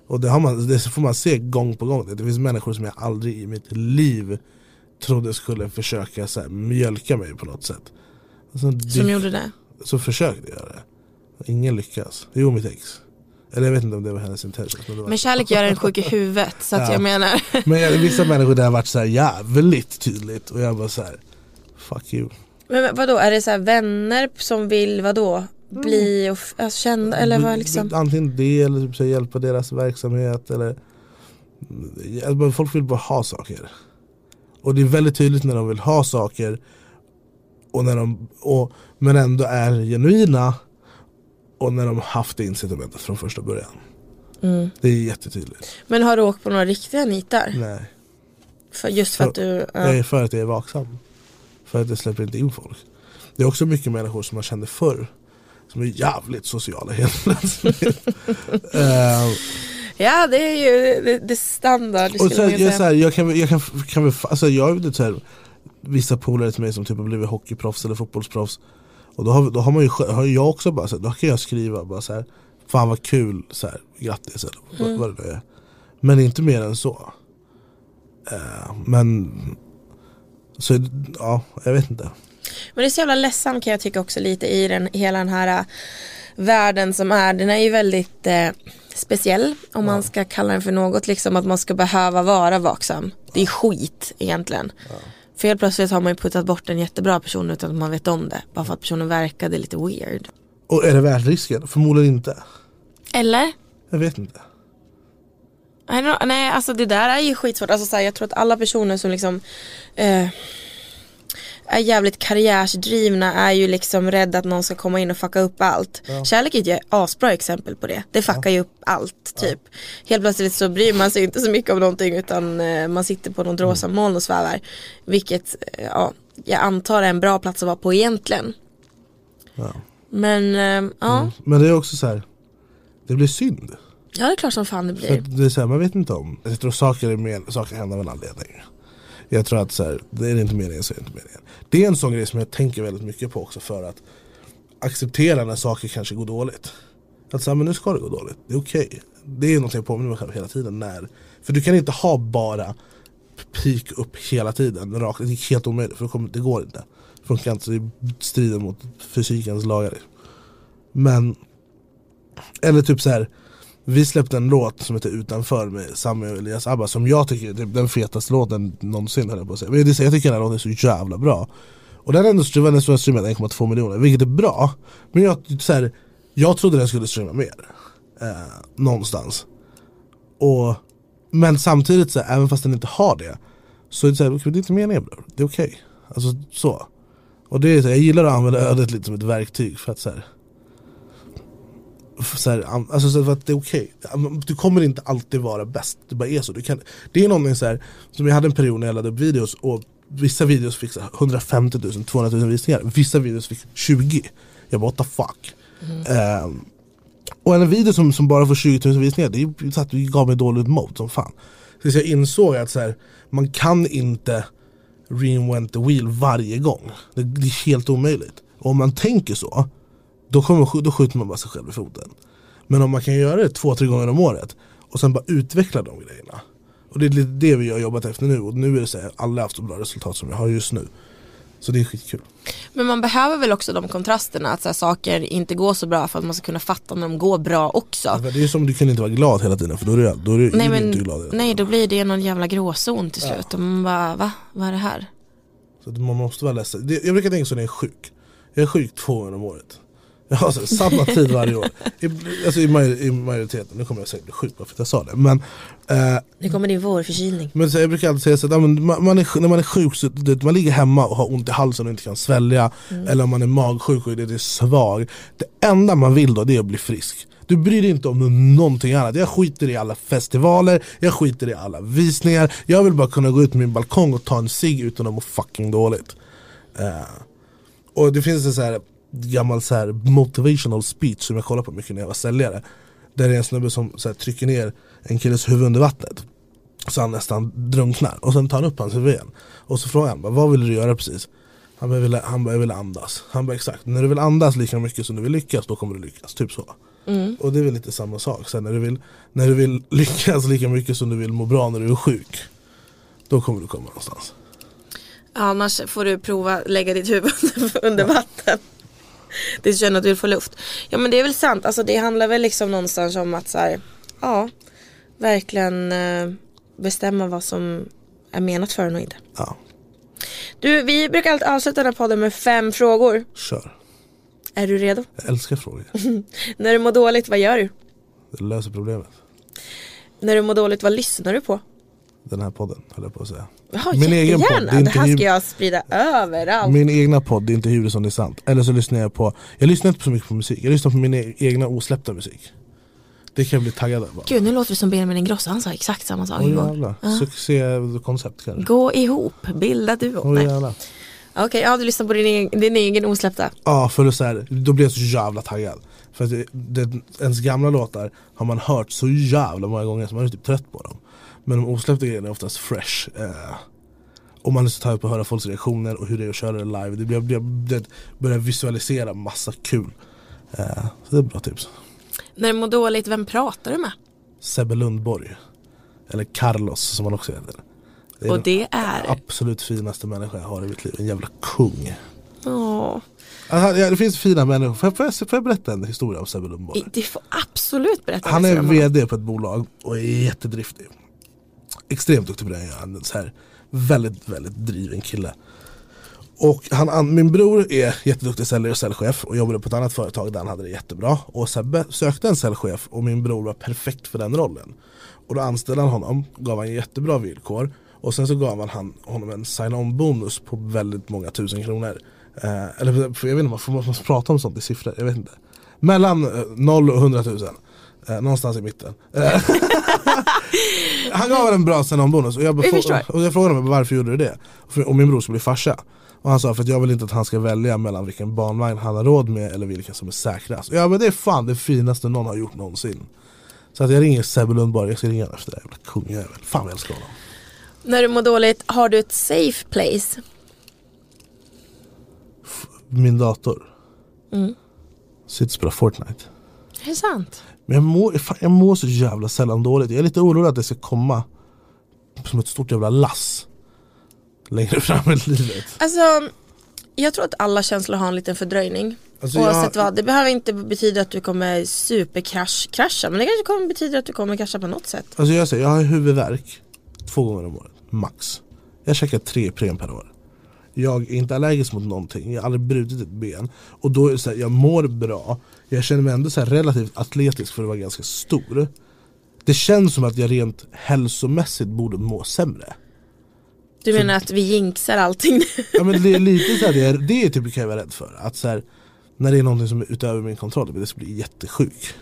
Och det, har man, det får man se gång på gång. Det finns människor som jag aldrig i mitt liv trodde skulle försöka så här, mjölka mig på något sätt. Alltså, det, som gjorde det? Så försökte göra det. Ingen lyckas. Jo mitt ex. Eller jag vet inte om det var hennes intention. Men, Men kärlek gör en sjuk i huvudet så att Ja. jag menar men jag, vissa människor där har varit så här jävligt tydligt och jag bara så här. Fuck you. Men vadå, är det så här vänner som vill vadå? Bli och f- alltså, kända eller vad liksom? Antingen det eller typ så hjälpa deras verksamhet eller men Folk vill bara ha saker. Och det är väldigt tydligt när de vill ha saker och när de, och, men ändå är genuina Och när de har haft det incitamentet från första början. Mm. Det är jättetydligt. Men har du åkt på några riktiga nitar? Nej. För, just för att du... Ja. är för att jag är vaksam. För att jag släpper inte in folk. Det är också mycket människor som man kände förr. Som är jävligt sociala helt plötsligt. [laughs] Eh, ja det är ju det, det är standard. och så, jag, så här, jag kan, jag kan, kan alltså jag vet så här, Vissa polare till mig som typ har blivit hockeyproffs eller fotbollsproffs Och då har, då har man ju har jag också bara så här, då kan jag skriva bara så här, Fan vad kul, så här, grattis eller vad, Mm. vad det nu är Men inte mer än så Eh, Men Så ja, jag vet inte Men det är så jävla ledsamt kan jag tycka också lite i den, hela den här äh, världen som är. Den är ju väldigt eh, speciell om man ska kalla den för något. Liksom att man ska behöva vara vaksam. Det är skit egentligen. För helt plötsligt har man ju puttat bort en jättebra person utan att man vet om det. Bara för att personen verkade lite weird. Och är det värt risken? Förmodligen inte Eller? Jag vet inte nej alltså det där är ju skitsvårt. Alltså, så här, jag tror att alla personer som liksom eh, är jävligt karriärsdrivna är ju liksom rädda att någon ska komma in och fucka upp allt. Kärlek är ett asbra exempel på det. Det fuckar ju upp allt typ. Helt plötsligt så bryr man sig inte så mycket om någonting utan eh, man sitter på något rosa moln och svävar. Vilket eh, ja, jag antar är en bra plats att vara på egentligen. Ja. Men eh, ja, Men det är också så här. Det blir synd ja det är klart som fan det För blir. att det är så här, man vet inte om, jag tror saker, är men, saker händer av en anledning. Jag tror att så här, det är inte meningen så är det inte meningen. Det är en sån grej som jag tänker väldigt mycket på också för att acceptera när saker kanske går dåligt. Att säga, men nu ska det gå dåligt, det är okej. Det är något jag påminner mig själv hela tiden när, för du kan inte ha bara peak upp hela tiden, rakt, det är helt omöjligt för det, kommer, det går inte. Det funkar inte, det strider mot fysikens lagar. Men, eller typ så här vi släppte en låt som heter Utanför med Sami och Elias Abba som jag tycker är typ den fetaste låten någonsin höll jag på att säga. Men jag tycker den här låten är så jävla bra. Och den har ändå streamat, den streamat 1,2 miljoner, vilket är bra. Men jag, typ så här, jag trodde den skulle streama mer. Eh, någonstans. Och, men samtidigt, så här, även fast den inte har det, så är det, så här, det är inte meningen bror. Det är okej. Alltså så. Och det är så här, jag gillar att använda ödet lite som ett verktyg för att så här, så här, alltså så att det är okej. Du kommer inte alltid vara bäst, det bara är så. Du kan, det är någonting så här, som jag hade en period när jag laddade upp videos och vissa videos fick så här 150 000, 200 000 visningar. Vissa videos fick 20. Jag bara what the fuck. Ehm, och en video som, som bara får 20 000 visningar, det så att det gav mig dåligt mode som fan. Så jag insåg att så här, man kan inte reinvent the wheel varje gång. Det, det är helt omöjligt. Och om man tänker så, då, kommer, då skjuter man bara sig själv i foten. Men om man kan göra det två, tre gånger om året och sen bara utveckla de grejerna. Och det är lite det vi har jobbat efter nu och nu är det så här, alla har haft så bra resultat som jag har just nu. Så det är skitkul. Men man behöver väl också de kontrasterna att så här, saker inte går så bra för att man ska kunna fatta när de går bra också. Det är som du kan inte vara glad hela tiden för då är du, då är du, Nej men inte glad. nej då blir det någon jävla gråzon till slut och man bara va? Vad är det här? Så man måste vara ledsen. Jag brukar tänka så när jag är sjuk. Jag är sjuk två gånger om året. Jag har så, här, samma tid varje år. I, alltså i, major, I majoriteten, nu kommer jag säkert bli sjuk bara för att jag sa det. Men, eh, Nu kommer din vårförkylning. men så, jag brukar alltid säga så att man, man är, när man är sjuk, så, du vet, man ligger hemma och har ont i halsen och inte kan svälja. Eller om man är magsjuk och är lite svag. Det enda man vill då det är att bli frisk. Du bryr dig inte om någonting annat. Jag skiter i alla festivaler, jag skiter i alla visningar. Jag vill bara kunna gå ut på min balkong och ta en cigg utan att må fucking dåligt. Eh, och det finns en så här gammal så här motivational speech som jag kollade på mycket när jag var säljare. Där det är en snubbe som så här, trycker ner en killes huvud under vattnet. Så han nästan drunknar. Och sen tar han upp hans huvud igen. Och så frågar han vad vill du göra precis? Han bara, jag vill, han bara, jag vill andas. Han bara, exakt. När du vill andas lika mycket som du vill lyckas, då kommer du lyckas. Typ så. Och det är väl lite samma sak. Sen när du, vill, när du vill [laughs] lyckas lika mycket som du vill må bra när du är sjuk, då kommer du komma någonstans. Annars får du prova lägga ditt huvud [laughs] under, vatten. [laughs] Tills du känner att du vill få luft. Ja men det är väl sant, alltså det handlar väl liksom någonstans om att så här, ja, verkligen eh, bestämma vad som är menat för en och inte. Ja, Du, vi brukar alltid avsluta den här podden med fem frågor. kör. Är du redo? Jag älskar frågor. [laughs] När du mår dåligt, vad gör du? Det löser problemet. När du mår dåligt, vad lyssnar du på? Den här podden höll jag på att säga. Ja, Min egen podd, det är det inte här hur- ska jag sprida överallt. Min egna podd, det är inte huvudet som det är sant. Eller så lyssnar jag på, jag lyssnar inte så mycket på musik, jag lyssnar på min e- egna osläppta musik. Det kan jag bli taggad av. Gud nu låter det som Benjamin Ingrosso, han sa exakt samma sak igår. jävlar, Ja. succékoncept kanske. Gå ihop, bilda duo. Jävlar. Okej, ja du lyssnar på din egen, din egen osläppta. Ja, för det så här, då blir jag så jävla taggad. För att det, det, ens gamla låtar har man hört så jävla många gånger så man är typ trött på dem. Men de osläppta grejerna är oftast fresh. Eh, och man är så taggad på att höra folks reaktioner och hur det är att köra det live. Det blir, det börjar visualisera massa kul. Eh, så det är bra tips. När du mår dåligt, vem pratar du med? Sebbe Lundborg. Eller Carlos som han också heter. Det Och det är? absolut finaste människa jag har i mitt liv. En jävla kung. Åh, Alltså, ja, det finns fina människor. Får jag, får jag, får jag berätta en historia om Sebbe Lundborg? du får absolut berätta Han är. VD på ett bolag och är jättedriftig. Extremt duktig på det han är så här, väldigt, väldigt driven kille. Och han, min bror är jätteduktig säljare och säljchef och jobbade på ett annat företag där han hade det jättebra. Och Sebbe sökte en säljchef och min bror var perfekt för den rollen. Och då anställde han honom, gav han jättebra villkor och sen så gav han, han honom en sign-on bonus på väldigt många tusen kronor. Eh, eller för jag vet inte, man får man prata om sånt i siffror, jag vet inte. Mellan eh, 0 och 100 000. Eh, någonstans i mitten. Eh, [laughs] han gav en bra sign-on bonus och jag, och jag frågade honom varför gjorde du det? Och min bror skulle bli farsa. Och han sa för att jag vill inte att han ska välja mellan vilken barnvagn han har råd med eller vilken som är säkrast. Och jag bara det är fan det finaste någon har gjort någonsin. Så att jag ringer Sebbe Lundborg, jag ska ringa honom efter det jävla kungjävel. Fan vad jag älskar honom. När du mår dåligt, har du ett safe place? Min dator. Mm. Sitter och spelar Fortnite. Är det sant? Men jag mår, fan, jag mår så jävla sällan dåligt. Jag är lite orolig att det ska komma som ett stort jävla lass. Längre fram i livet. Alltså, jag tror att alla känslor har en liten fördröjning. Alltså, Oavsett jag- vad, det behöver inte betyda att du kommer superkrascha men det kanske kommer betyda att du kommer krascha på något sätt. Alltså jag säger, jag har huvudvärk två gånger om året, max. Jag käkar tre Ipren per år. Jag är inte allergisk mot någonting, jag har aldrig brutit ett ben. Och då är det så här, jag mår bra, jag känner mig ändå så relativt atletisk för att vara ganska stor. Det känns som att jag rent hälsomässigt borde må sämre. Du menar att vi jinxar allting? [laughs] Ja, men det är lite så här, det, är, det är typ kan jag vara rädd för. Att så här, när det är någonting som är utöver min kontroll, det blir jättesjuk.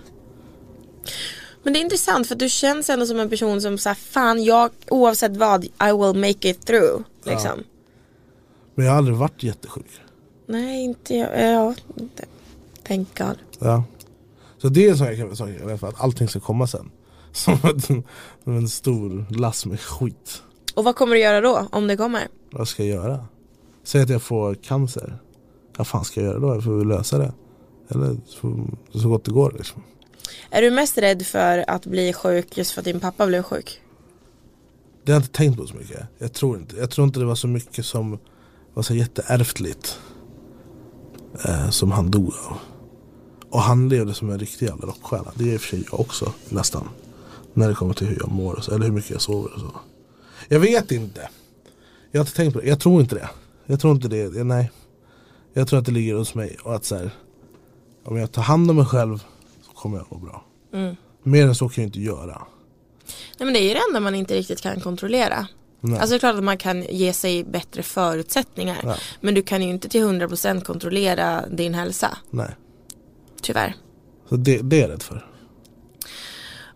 men det är intressant för du känns ändå som en person som säger fan jag oavsett vad I will make it through. Liksom. Men jag har aldrig varit jättesjuk. Nej inte jag, ja, inte. Thank God. Ja. Så det är en sån här sak jag för, att allting ska komma sen. [laughs] Som, som en stor lass med skit. Och vad kommer du göra då om det kommer? Vad ska jag göra? Säg att jag får cancer. Vad fan ska jag göra då? Jag får väl lösa det. Eller så, så gott det går liksom. Är du mest rädd för att bli sjuk just för att din pappa blev sjuk? Det har jag inte tänkt på så mycket. Jag tror inte, jag tror inte det var så mycket som var så jätteärftligt. Eh, som han dog av. Och han levde som en riktig jävla rockstjärna. Det är i och för sig jag också nästan. När det kommer till hur jag mår så, eller hur mycket jag sover och så. Jag vet inte. Jag har inte tänkt på det. Jag tror inte det. Jag tror inte det. Nej. Jag tror att det ligger hos mig. Och att så här, om jag tar hand om mig själv så kommer jag må bra. Mm. Mer än så kan jag inte göra. Nej men det är ju det enda man inte riktigt kan kontrollera. Nej. Alltså det är klart att man kan ge sig bättre förutsättningar. Ja. Men du kan ju inte till 100% kontrollera din hälsa. nej. Tyvärr. Så det, det är jag rädd för.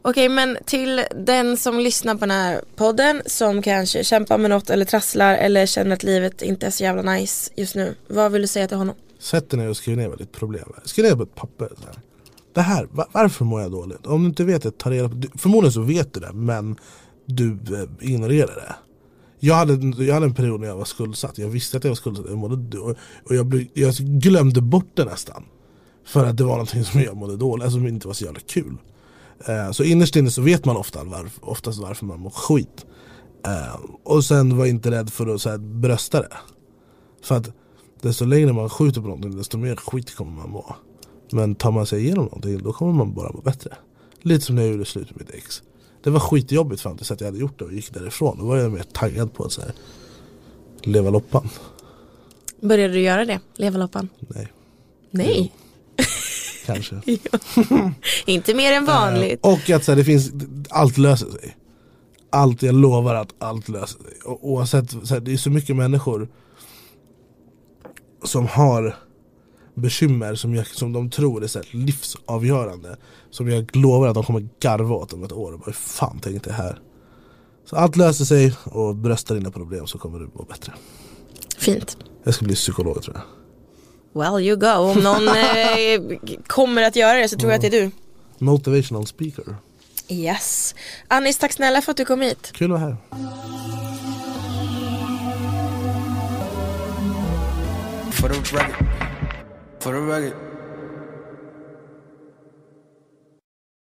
Okej men till den som lyssnar på den här podden som kanske kämpar med något eller trasslar eller känner att livet inte är så jävla nice just nu. Vad vill du säga till honom? Sätt dig ner och skriv ner vad ditt problem är. Skriv ner på ett papper. Så här. Det här, va- varför mår jag dåligt? Om du inte vet det, ta reda på du- Förmodligen så vet du det, men du eh, ignorerar det. Jag hade, jag hade en period när jag var skuldsatt. Jag visste att jag var skuldsatt. Jag, mådde, och och jag, blev, jag glömde bort det nästan. För att det var någonting som jag mådde dåligt, alltså som inte var så jävla kul. Eh, så innerst inne så vet man ofta varf, oftast varför man mår skit. Eh, och sen var inte rädd för att så här, brösta det. För att desto längre man skjuter på någonting desto mer skit kommer man må. Men tar man sig igenom någonting då kommer man bara må bättre. Lite som när jag gjorde slut med mitt ex. Det var skitjobbigt fram tills att jag hade gjort det och gick därifrån. Då var jag mer taggad på att så här, leva loppan. Började du göra det? Leva loppan? Nej, Nej. kanske. [laughs] inte mer än vanligt. Eh, Och att så här, det finns, allt löser sig. allt, jag lovar att allt löser sig. Och Oavsett, så här, det är så mycket människor som har bekymmer som, jag, som de tror är så här livsavgörande. Som jag lovar att de kommer garva åt om ett år. Och bara, hur fan tänkte jag här? Så allt löser sig och brösta dina problem så kommer du må bättre. Fint. Jag ska bli psykolog tror jag. Well you go. Om någon [laughs] eh, kommer att göra det så tror jag att det är du. Motivational speaker. Yes. Anis, tack snälla för att du kom hit. Kul att vara här. For the record. For the record.